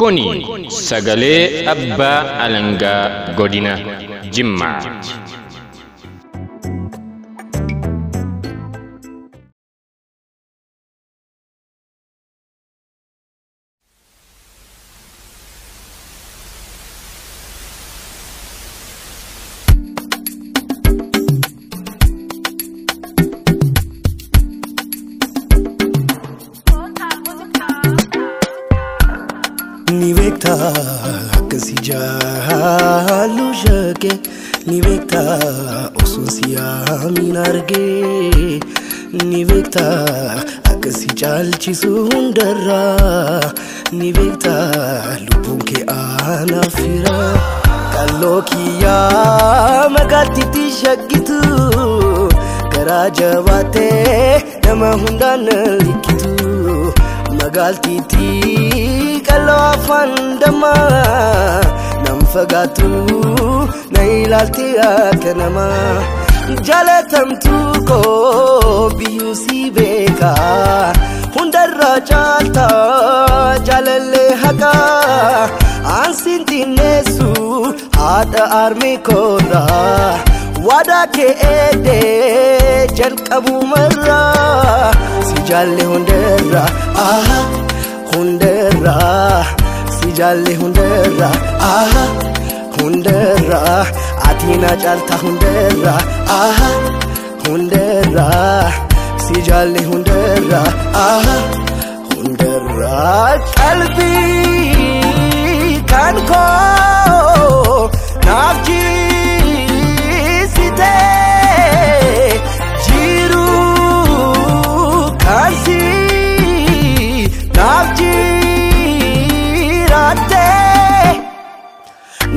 Kuni sagalee abbaa alangaa godina Jimmaati. Magaaltiitti qal'oo afaan dammaa nam fagaatu na ilaalti akka namaa jaalatamtuu koo biyyuu si beeka hundarraa caalta jaalallee haqaa ansiin xinneessu haadha armee koorraa waadaa kee eedee jalqabumarraa si jaalle hundarraa aha hundarraa si jaalle hundarraa aha hundarraa ati na caalta hundarraa aha hundarraa si jaalle hundarraa aha hundarraa qalbii kan koo naaf jiisitee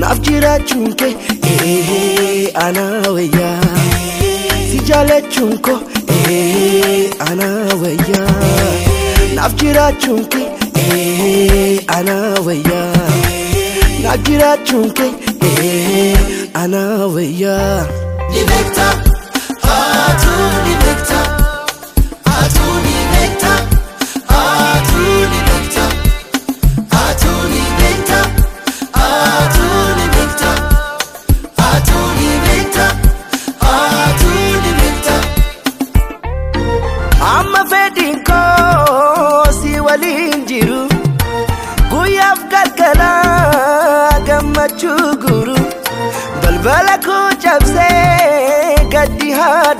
naaf jiraachuun kee ee ana wayyaa si jaalachuun koo ee ana wayyaa naaf jiraachuun kee ee ana wayyaa naaf jiraachuun kee ee ana wayyaa. Gammachuu guru balbala koo cabsee gaddi haa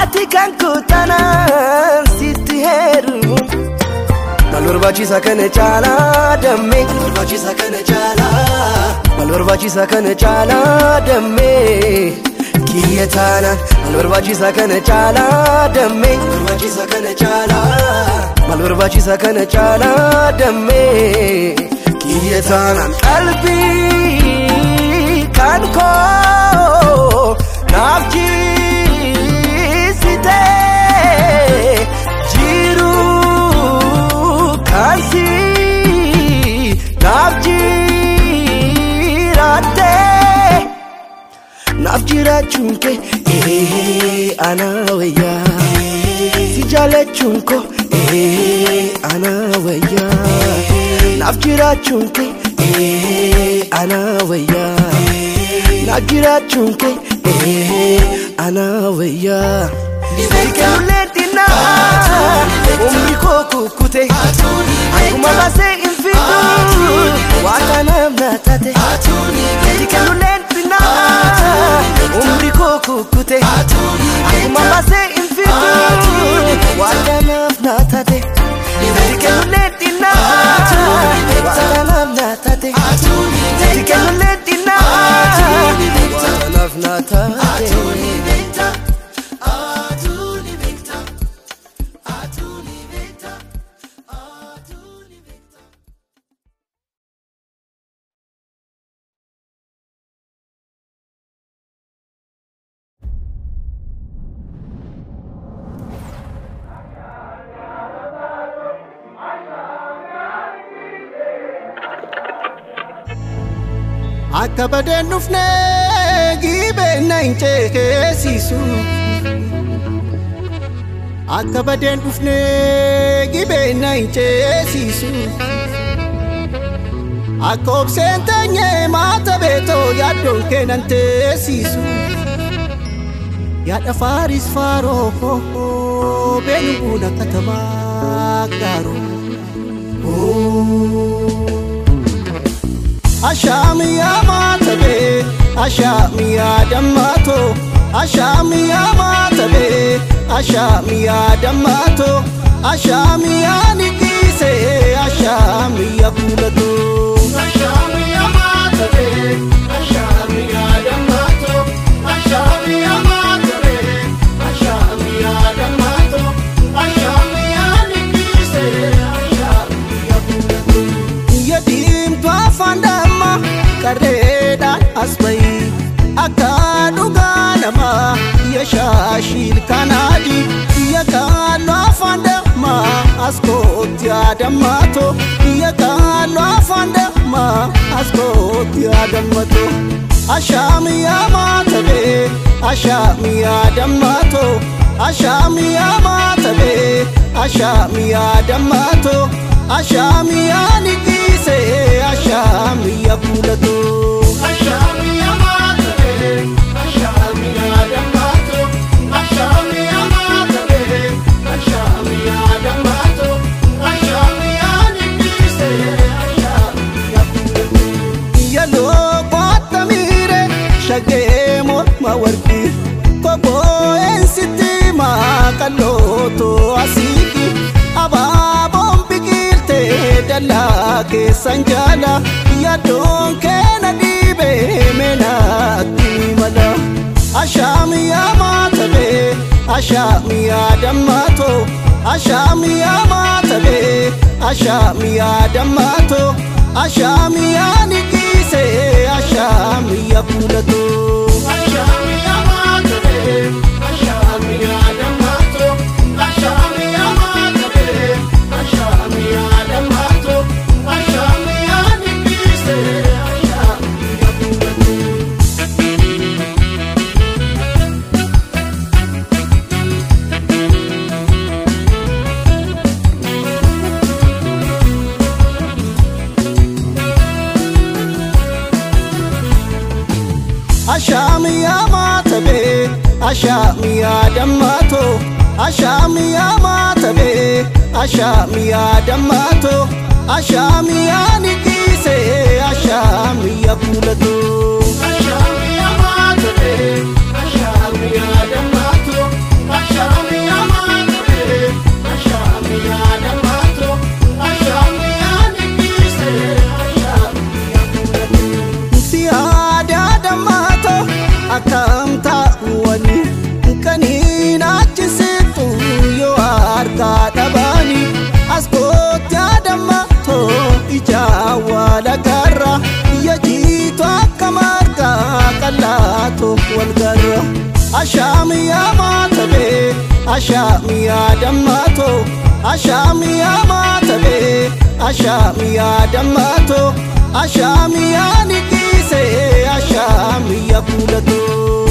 ati kan kutanaan sitti heerumu Mal barbaachisa kana caalaa dammee Mal barbaachisa kana caalaa Mal barbaachisa kana caalaa dammee Kiyya taanaan Mal barbaachisa kana caalaa dammee Mal barbaachisa kana caalaa Mal barbaachisa kana caalaa dammee Kiyya taanaan qalbii kan koo naaf jiisitee jiru kan si naaf jiraattee naaf jiraachuun kee ee ana wayyaa si jaalachuun koo ee ana wayyaa naaf jiraachuun kee ee ana wayyaa naaf jiraachuun kee ee ana wayyaa. Sikelule dina umri koo kukkute akkuma basee hin fidu waaqa namna taate. Sikelule dina umri koo kukkute akkuma basee hin fidu waaqa namna taate. Sikelule dina waaqa namna taate. Sikelule dina waaqa namna taate. Akka badeen dhufnee giibeenna hin ceekeessisu. Akka badeen dhufnee gibeenna hin ceesisu akka obseen teenyee maata beetoo yaaddoon keenan teessisu yaada faaris faaroo beenuun akka tamaa gaaroo. Ashaamiyaa maatabee ashaamiyaa dammaatoo ashaamiyaa maatabee ashaamiyaa dammaatoo ashaamiyaa niqiisee ashaamiyaa kuulatoo. As bahi akka dhugaa namaa biyya shaashiil kanaadi biyya kaalloo afaan damma as kootti yaadammato biyya kaalloo afaan damma as kootti yaadammato. Ashaamiyaa maatabee ashaamiyaa dammato ashaamiyaa maatabee ashaamiyaa dammato ashaamiyaa niqiisee ashaamiyaa kuulatoo. Maqallootoo asiiki abaaboon biqiltee dallaa keessan jaala yaaddoon keena dhiibee meenaatti mala. Ashaamiyaa maatabee ashaamiyaa dammaatoo ashaamiyaa maatabee ashaamiyaa dammaatoo ashaamiyaa niqiisee ashaamiyaa kuulatoo. Ashaamiyaa maatabee ashaamiyaa ashaamiyaa dammaatoo ashaamiyaa maatabee ashaamiyaa dammaatoo ashaamiyaa niqiisee ashaamiyaa kuulatoo. Ashaamiyaa maatabee ashaamiyaa dammaatoo ashaamiyaa maatabee ashaamiyaa dammaatoo ashaamiyaa dhabaani as kootti adammaatoo ijaa walagarra biyya jiitu akka margaa qallaatoo walgarra. Ashaamiyaa maatabee ashaamiyaa dammaatoo ashaamiyaa maatabee ashaamiyaa dammaatoo ashaamiyaa niqiisee ashaamiyaa kuulatoo.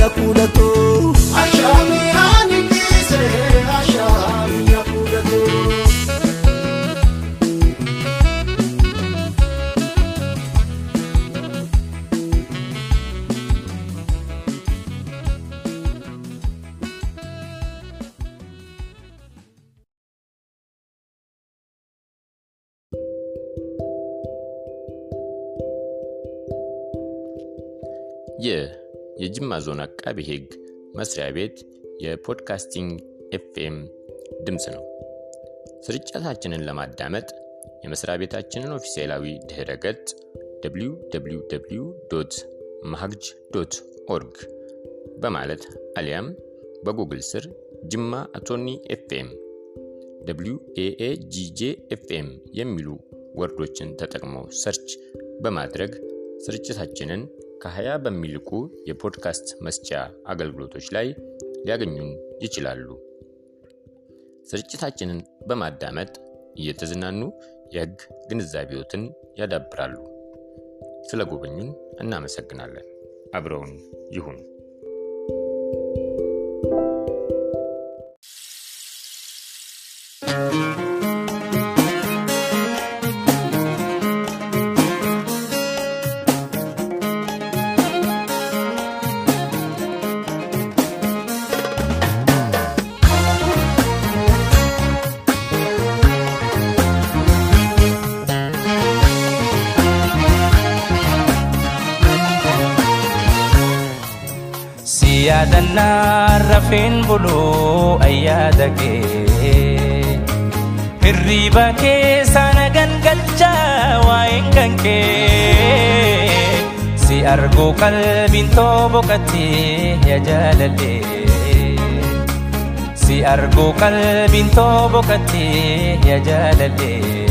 Ashaamiyaa kuulatoo. Ashaamiyaa niqiisee ashaamiyaa kuulatoo. ይህ የጅማ ዞን አቃቢ ሕግ መስሪያ ቤት የፖድካስቲንግ ኤፍኤም ድምፅ ነው። ስርጭታችንን ለማዳመጥ የመስሪያ ቤታችንን ኦፊሴላዊ ድኅረ ገጽ www ማህግጅ ዶት ኦርግ በማለት አሊያም በጉግል ስር ጅማ አቶኒ ኤፍኤም ኤኤጂጄ ኤፍኤም የሚሉ ወርዶችን ተጠቅመው ሰርች በማድረግ ስርጭታችንን ከ20 በሚልቁ የፖድካስት መስጫ አገልግሎቶች ላይ ሊያገኙን ይችላሉ። ስርጭታችንን በማዳመጥ እየተዝናኑ የሕግ ግንዛቤዎትን ያዳብራሉ። ስለ ጎበኙን እናመሰግናለን። አብረውን ይሁኑ። thank yaadannaa rafeen buluu ayyaada kee Hirriba keessa na gangalchaa waa'een kan kee Si arguu qalbiin too boqattee yaa jaalalee Si arguu qalbiin too boqattee yaa jaalalee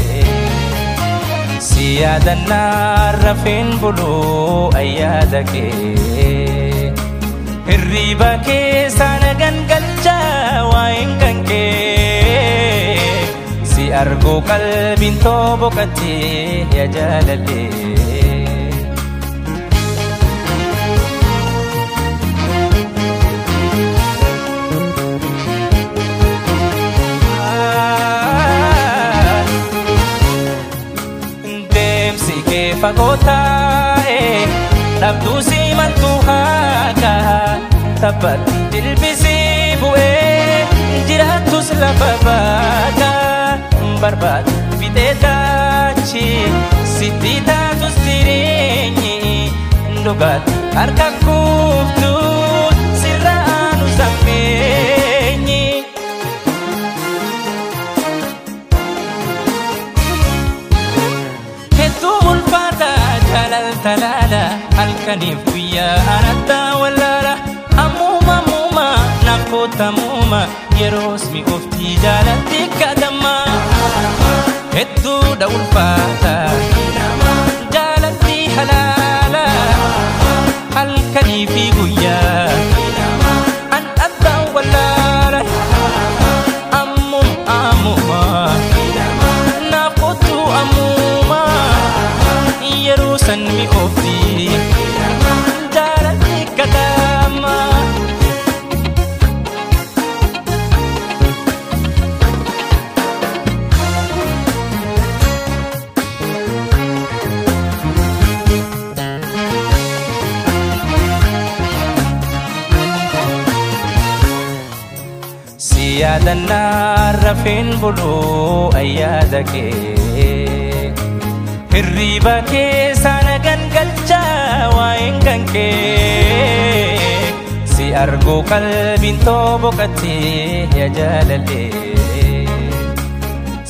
Si yaadannaa rafeen buluu ayyaada kee Hirriba keessa na gangalchaa waa'een kan kee Si arguu qalbiin too boqattee yaa jaalalee Deemsi kee fagoo taa'e dhabduu si taphatti dilbisii bu'ee jiraattus lafa baata barbaadu fixee daachi sitti taatus jireenyi dhugaatti harka kuuftu sirraanu sammeenyi. hedduu ulfaata jaalaltalaala halkaniif guyyaa anattaa ammuma nakkootamuuma yeroos mi oftii jaalatti kadamma hedduudha ulfaata jaalatti halaala halkanii fi guyyaa rafeen buluu ayyaada kee Hirriba keessa na gangalchaa waa'een kan kee Si arguu qalbiin too boqattee yaa jaalalee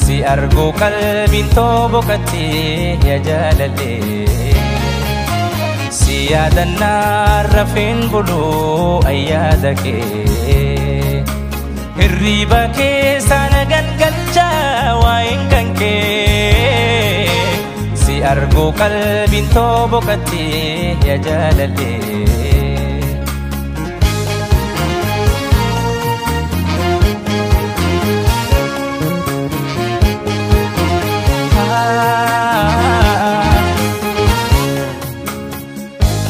Si arguu qalbiin too boqattee yaa jaalalee Si yaadannaa rafeen buluu ayyaada kee Hirriba keessa Qalbiin too boqattee yaa jaalalee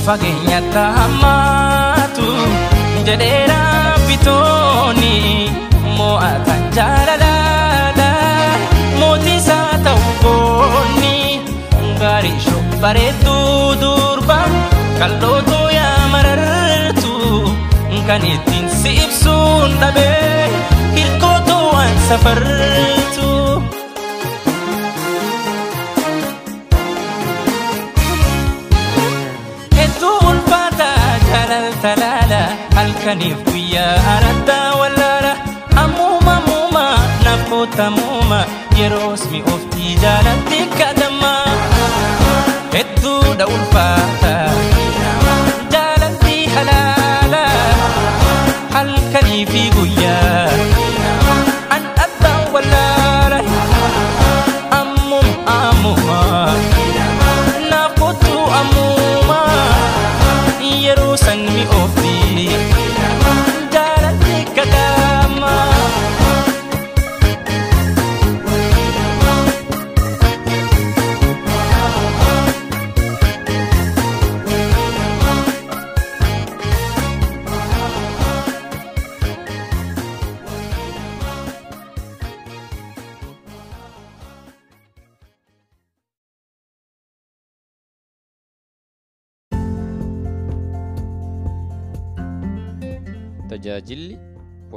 Fageenyatti hammaatu jedheera bitooni mo'atan jaalalaadha mootii isaa ta'u goonni shoo bareedduu durba kallootuu yaa marartu kan ittiin si ibsuun dhabee hirkootuu waan safartu. hedduu ulfaata jaalaltalaala halkaniif guyyaa anattaa wallaala oftii jaalatti kadamma hedduudha ulfaata jaalatti halaala halkanii fi guyyaa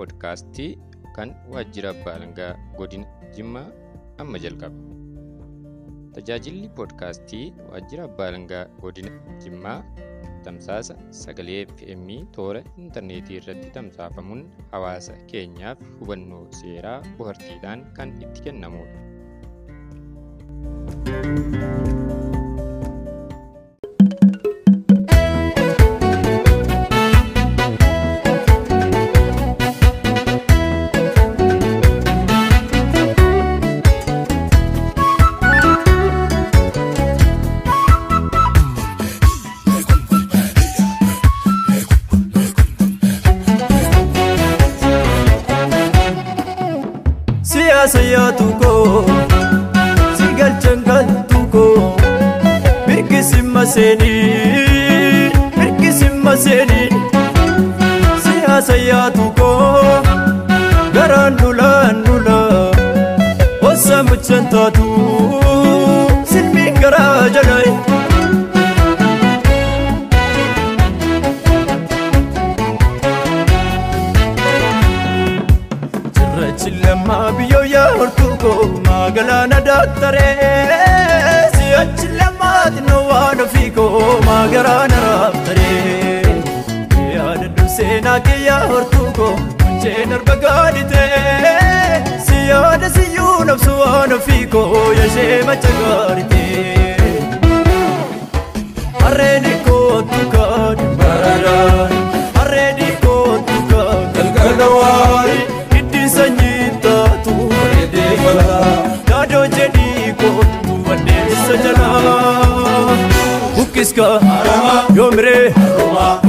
poodkaastii kan waajjira abbaa alangaa godina Jimmaa amma jalqaba. Tajaajilli poodkaastii waajjira abbaa alangaa godina Jimmaa tamsaasa sagalee FM toora intarneetii irratti tamsaafamuun hawaasa keenyaaf hubannoo seeraa bohaartiidhaan kan itti kennamudha. Daaktaree si'achi lammaati na waan ofiiko magaraana raabtaree yaadadhu seenaa kee yaa hortuuko munceen arba gaaditee si yaada siyyuu nabsu waan ofiiko yashee macha gaaritee yoomiree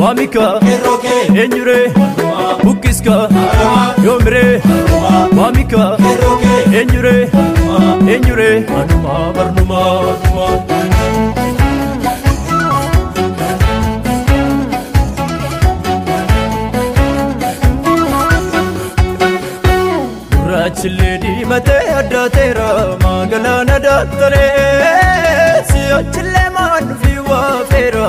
waamika eenyuree bukkiska yoomiree waamika barnumaa anumaa Gurraachillee diimatee addaateera magalaana daaktaree si'achillee maannufi waafeera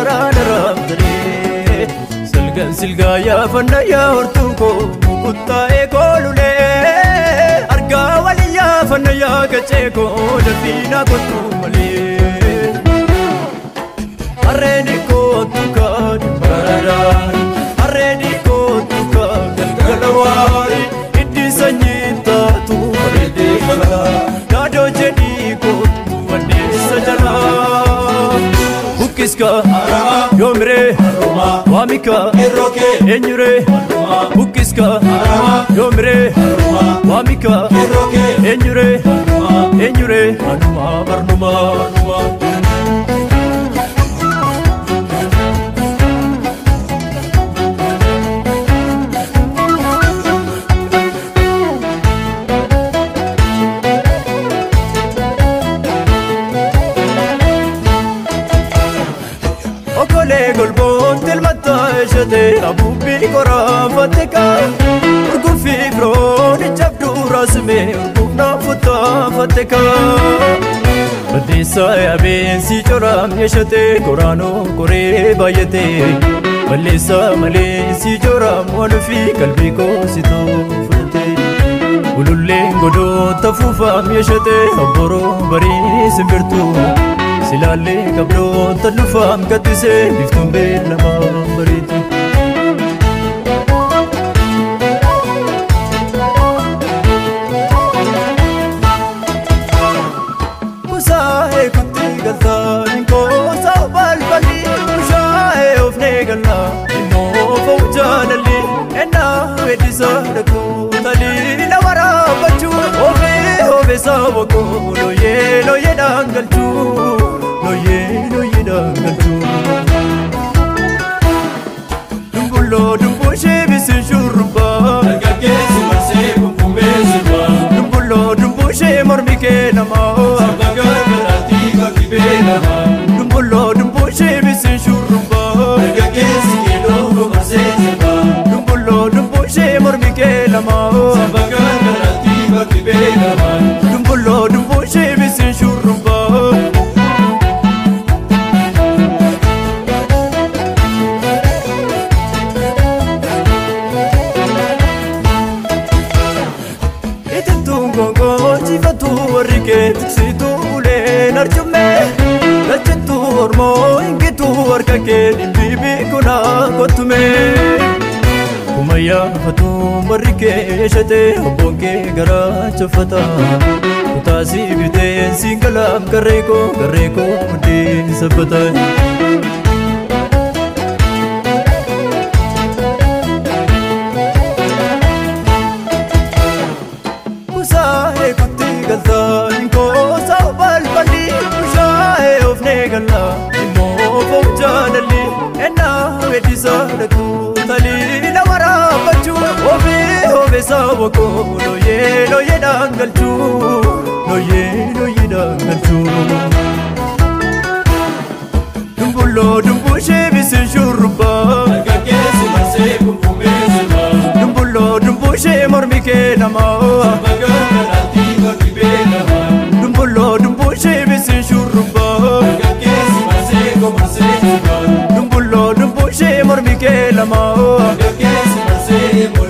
magaraana raabtaree silgan silgaa yaafanna yaa hortuu koo mukuttaa'ee koolulee argaa walii yaafanna yaa gachee koo dalbiinaa kottuu malee harreeni kootu kaadhi baradaan harreeni kootu kaadhi galgala bukkiska yoomiree waamika eenyuree bukkiska yoomiree waamika eenyuree eenyuree anumaa barnumaa coraam yeeshate koraanoo koree baay'ate balleessaa malee si coraam waan ofii qalbii koositoo fudhate ululleen godoota fuufaam yeeshate obboroo barii simbirtuu silaallee qabdoota dhufaam gaddisee biftuun beellamaa bareedu. Boqoo looyee looyee dhaangalchuu looyee looyee dhaangalchuu. Dumbulloo dumbushee bisin shurrubbaa. Dargaggeessi marsee kumkumee sirbaa Dumbulloo dumbushee mormi kee namaa. Sabba gargaraatti bakki beekamaa Dumbulloo dumbushee bisin shurrubbaa. Dargaggeessi keeloo marsee sirbaa Dumbulloo dumbushee mormi kee namaa kumayyaafatu barri kee shatee obboon kee garaa choffata kutaasii biteen siin galaaf garree koo garree koo muddeen sabbata. Looyee looyeedhaan galchuu. Dumbulloo dumbushee bisiin shurrubbaa. Dargaggeessi marsee kumkumee sirba. Dumbulloo dumbushee mormi kee namaa. Dumbulloo dumbushee bisiin shurrubbaa. Dargaggeessi marsee komarsee sirba. Mormi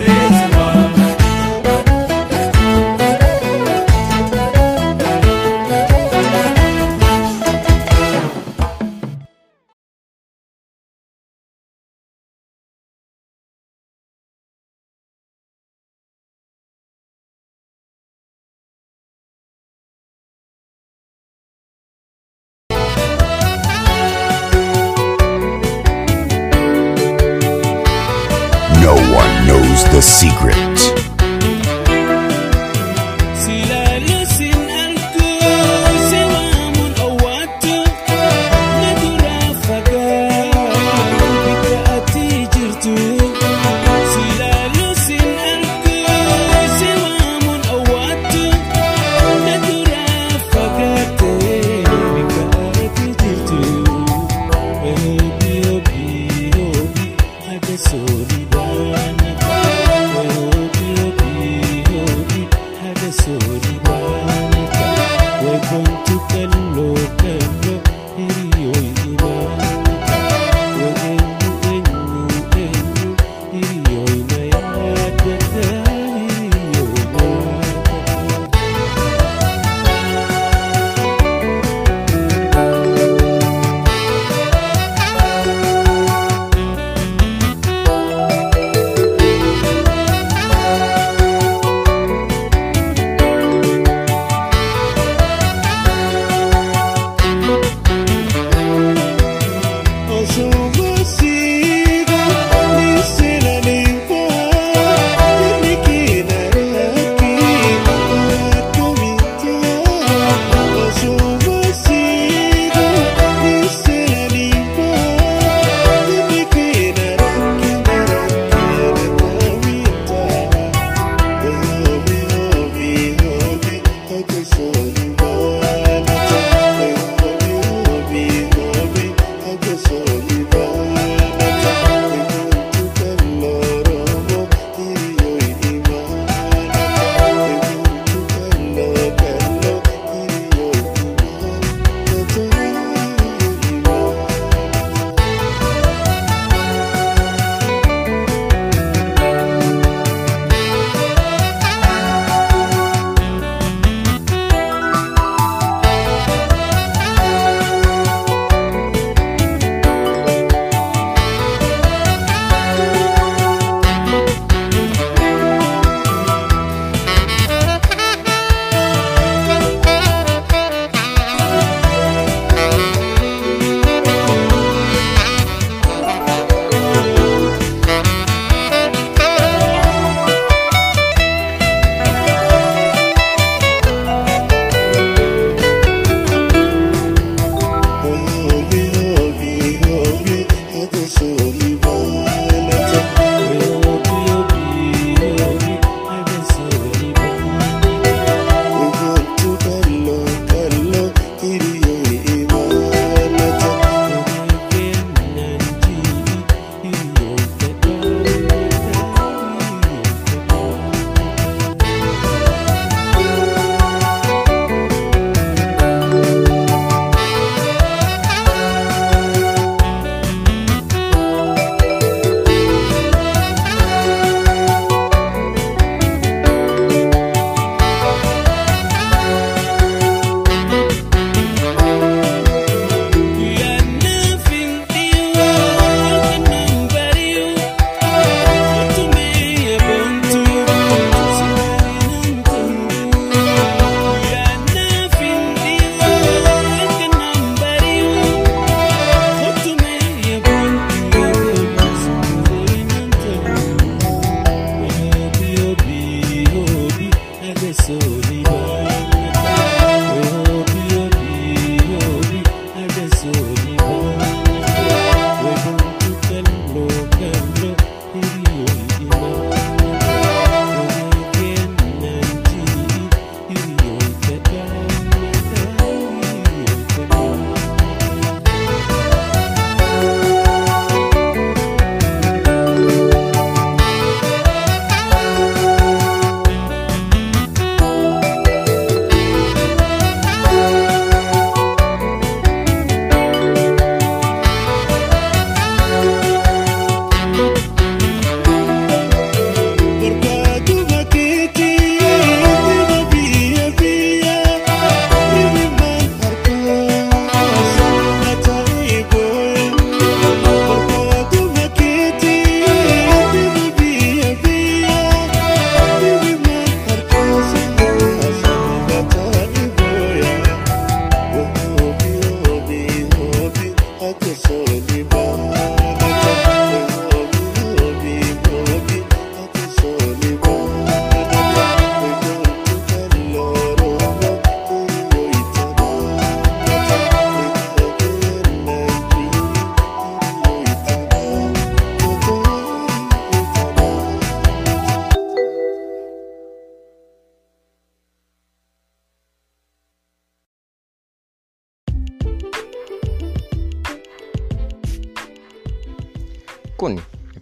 secret.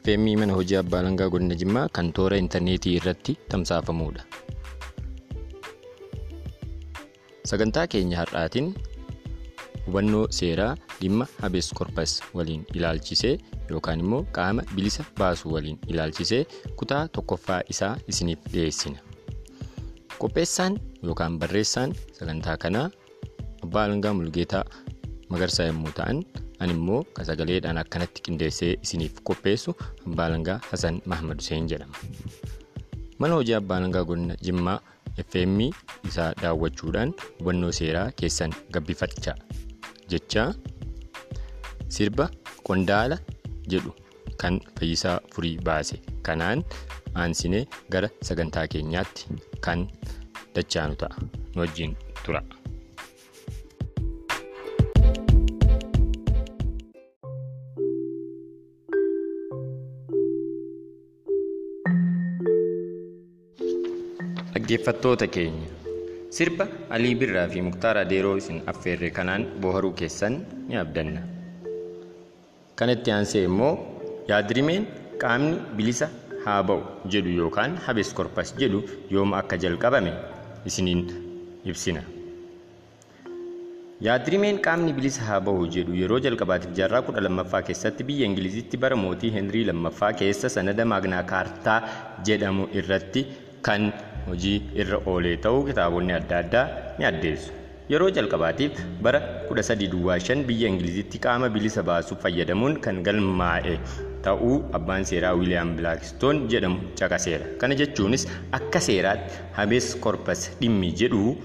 FM mana hojii abbaa alangaa godina Jimmaa kan toora intarneetii irratti tamsaafamudha. Sagantaa keenya har'aatiin hubannoo seeraa dhimma habees korpas waliin ilaalchisee yookaan immoo qaama bilisa baasuu waliin ilaalchisee kutaa tokkoffaa isaa isiniif dhiyeessina. Qopheessaan yookaan barreessaan sagantaa kanaa abbaa alangaa mulgeetaa magarsaa yommuu ta'an ani immoo sagaleedhaan akkanatti qindeessee isiniif qopheessu abbaa alangaa Hasan Mahmad Hussein jedhama. Mana hojii abbaa alangaa godina Jimmaa FM isaa daawwachuudhaan hubannoo seeraa keessan gabbifachaa jechaa sirba qondaala jedhu kan fayyisaa furii baase kanaan aansinee gara sagantaa keenyaatti kan dachaanu ta'a nu wajjin tura. Dhaggeeffattoota keenya sirba Alii Birraa fi Muktaar Adeeroo isin affeerre kanaan boharuu keessan ni abdanna. Kanatti aansee immoo yaadrimeen qaamni bilisa haa ba'u jedhu yookaan habees korpas jedhu yooma akka jalqabame isiniin ibsina. Yaadrimeen qaamni bilisa haa ba'u jedhu yeroo jalqabaatiif jaarraa kudha lammaffaa keessatti biyya Ingilizitti bara mootii Henrii lammaffaa keessa sanada maagnaa kaartaa jedhamu irratti kan hojii irra oolee ta'uu kitaabonni adda addaa ni addeessu. Yeroo jalqabaatiif bara 1325 biyya Ingilizitti qaama bilisa baasuuf fayyadamuun kan galmaa'e ta'uu abbaan seeraa Wiiliyaam Bilaakistoon jedhamu caqaseera. Kana jechuunis akka seeraatti habees korpas dhimmi jedhu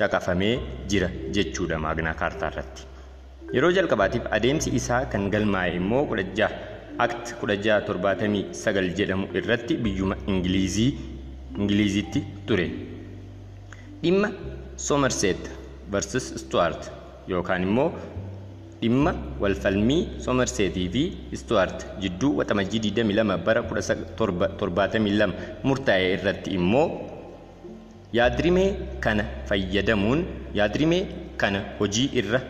caqafamee jira jechuudha maagnaa kaartaa irratti. Yeroo jalqabaatiif adeemsi isaa kan galmaa'e immoo 16 akt 1679 jedhamu irratti biyyuma Ingilizii Ingilizitti ture. Dhimma Somerset vs Stuart yookaan immoo dhimma walfalmii Somersetii fi Stuart jidduu waxamajjii 22 bara 1772 murtaa'e irratti immoo yaadrimee kana fayyadamuun yaadrimee kana hojii irra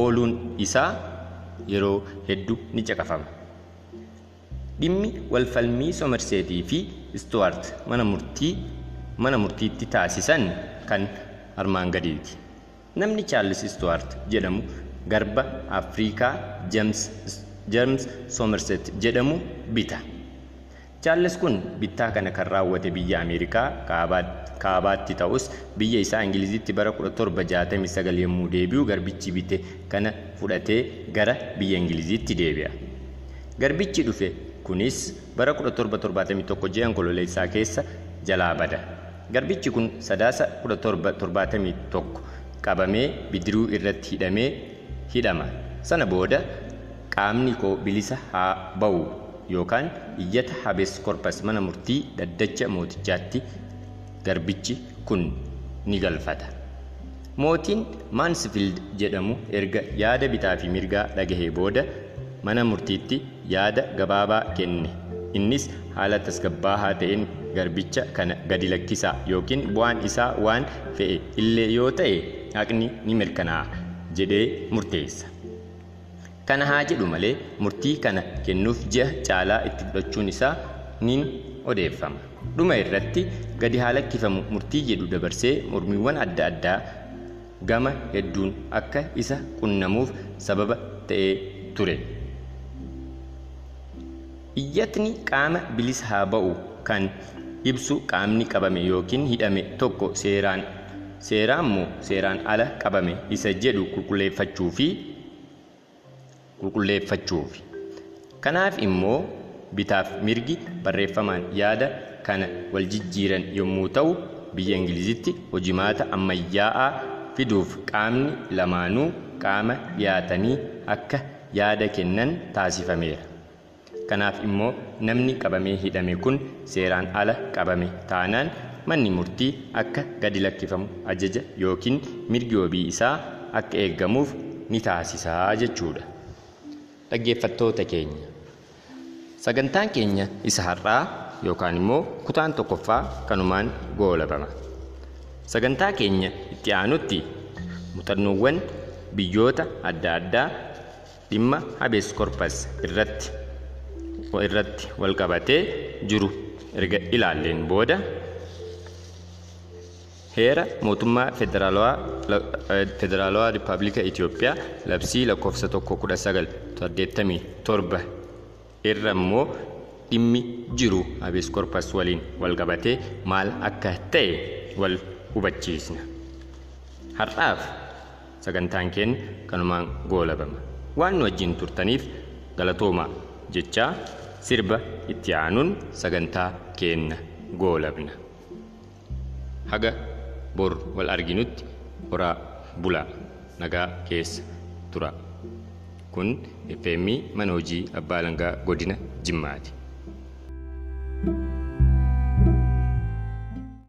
ooluun isaa yeroo hedduu ni caqafama. Dhimmi walfalmii Somersetii fi Stuart mana murtii mana murtiitti taasisan kan armaan gadiiti. Namni Chaarlis Stuart jedhamu garba Afriikaa James Somerset jedhamu bita. Chaarlis kun bittaa kana kan raawwate biyya Ameerikaa kaabaatti ta'us biyya isaa Ingilizitti bara 1769 yommuu deebi'u garbichi bite kana fudhatee gara biyya Ingilizitti deebi'a. Garbichi dhufe kunis bara 1771 ji'a onkololeessaa keessa jalaa bada. Garbichi kun sadaasa 1771 qabamee bidiruu irratti hidhamee hidhama. Sana booda qaamni koo bilisa haa ba'u yookaan iyyata habees korpas mana murtii daddacha mootichaatti garbichi kun ni galfata. Mootiin Maansfiild jedhamu erga yaada bitaa fi mirgaa dhagahee booda mana murtiitti yaada gabaabaa kenne. Innis haala tasgabbaa'aa ta'een garbicha kana gadi lakkisaa yookiin bu'aan isaa waan fe'e illee yoo ta'e haqni ni mirkanaa'a jedhee murteessa. Kana haa jedhu malee murtii kana kennuuf ji'a caalaa itti fudhachuun isaa ni odeeffama. Dhuma irratti gadi haa lakkifamu murtii jedhu dabarsee mormiiwwan adda addaa gama hedduun akka isa qunnamuuf sababa ta'ee ture. Iyyatni qaama bilisa haa ba'u kan ibsu qaamni qabame yookiin hidhame tokko seeraan seeraan moo seeraan ala qabame isa jedhu qulqulleeffachuu fi qulqulleeffachuufi. Kanaaf immoo bitaaf mirgi barreeffamaan yaada kana wal jijjiiran yommuu ta'u biyya Ingilizitti hojimaata ammayyaa'aa fiduuf qaamni lamaanuu qaama dhiyaatanii akka yaada kennan taasifameera. Kanaaf immoo namni qabamee hidhame kun seeraan ala qabame taanaan manni murtii akka gadi lakkifamu ajaja yookiin mirgi wabii isaa akka eeggamuuf ni taasisaa jechuudha. Dhaggeeffattoota keenya sagantaan keenya isa har'aa yookaan immoo kutaan tokkoffaa kanumaan goolabama. Sagantaa keenya itti aanutti muuxannoowwan biyyoota adda addaa dhimma habees korpas irratti irratti wal qabatee jiru erga ilaalleen booda heera mootummaa federaalawaa rippaabilika Itoophiyaa labsii lakkoofsa tokko kudha sagal saddeettamii torba irra immoo dhimmi jiru habees korpas waliin wal qabatee maal akka ta'e wal hubachiisna. Har'aaf sagantaan keenya kanumaan goolabama. Waan nu wajjin turtaniif galatoomaa jechaa sirba itti aanuun sagantaa keenya goolabna. Haga bor wal arginutti horaa bulaa nagaa keessa tura. Kun FM mana hojii abbaa langaa godina Jimmaati.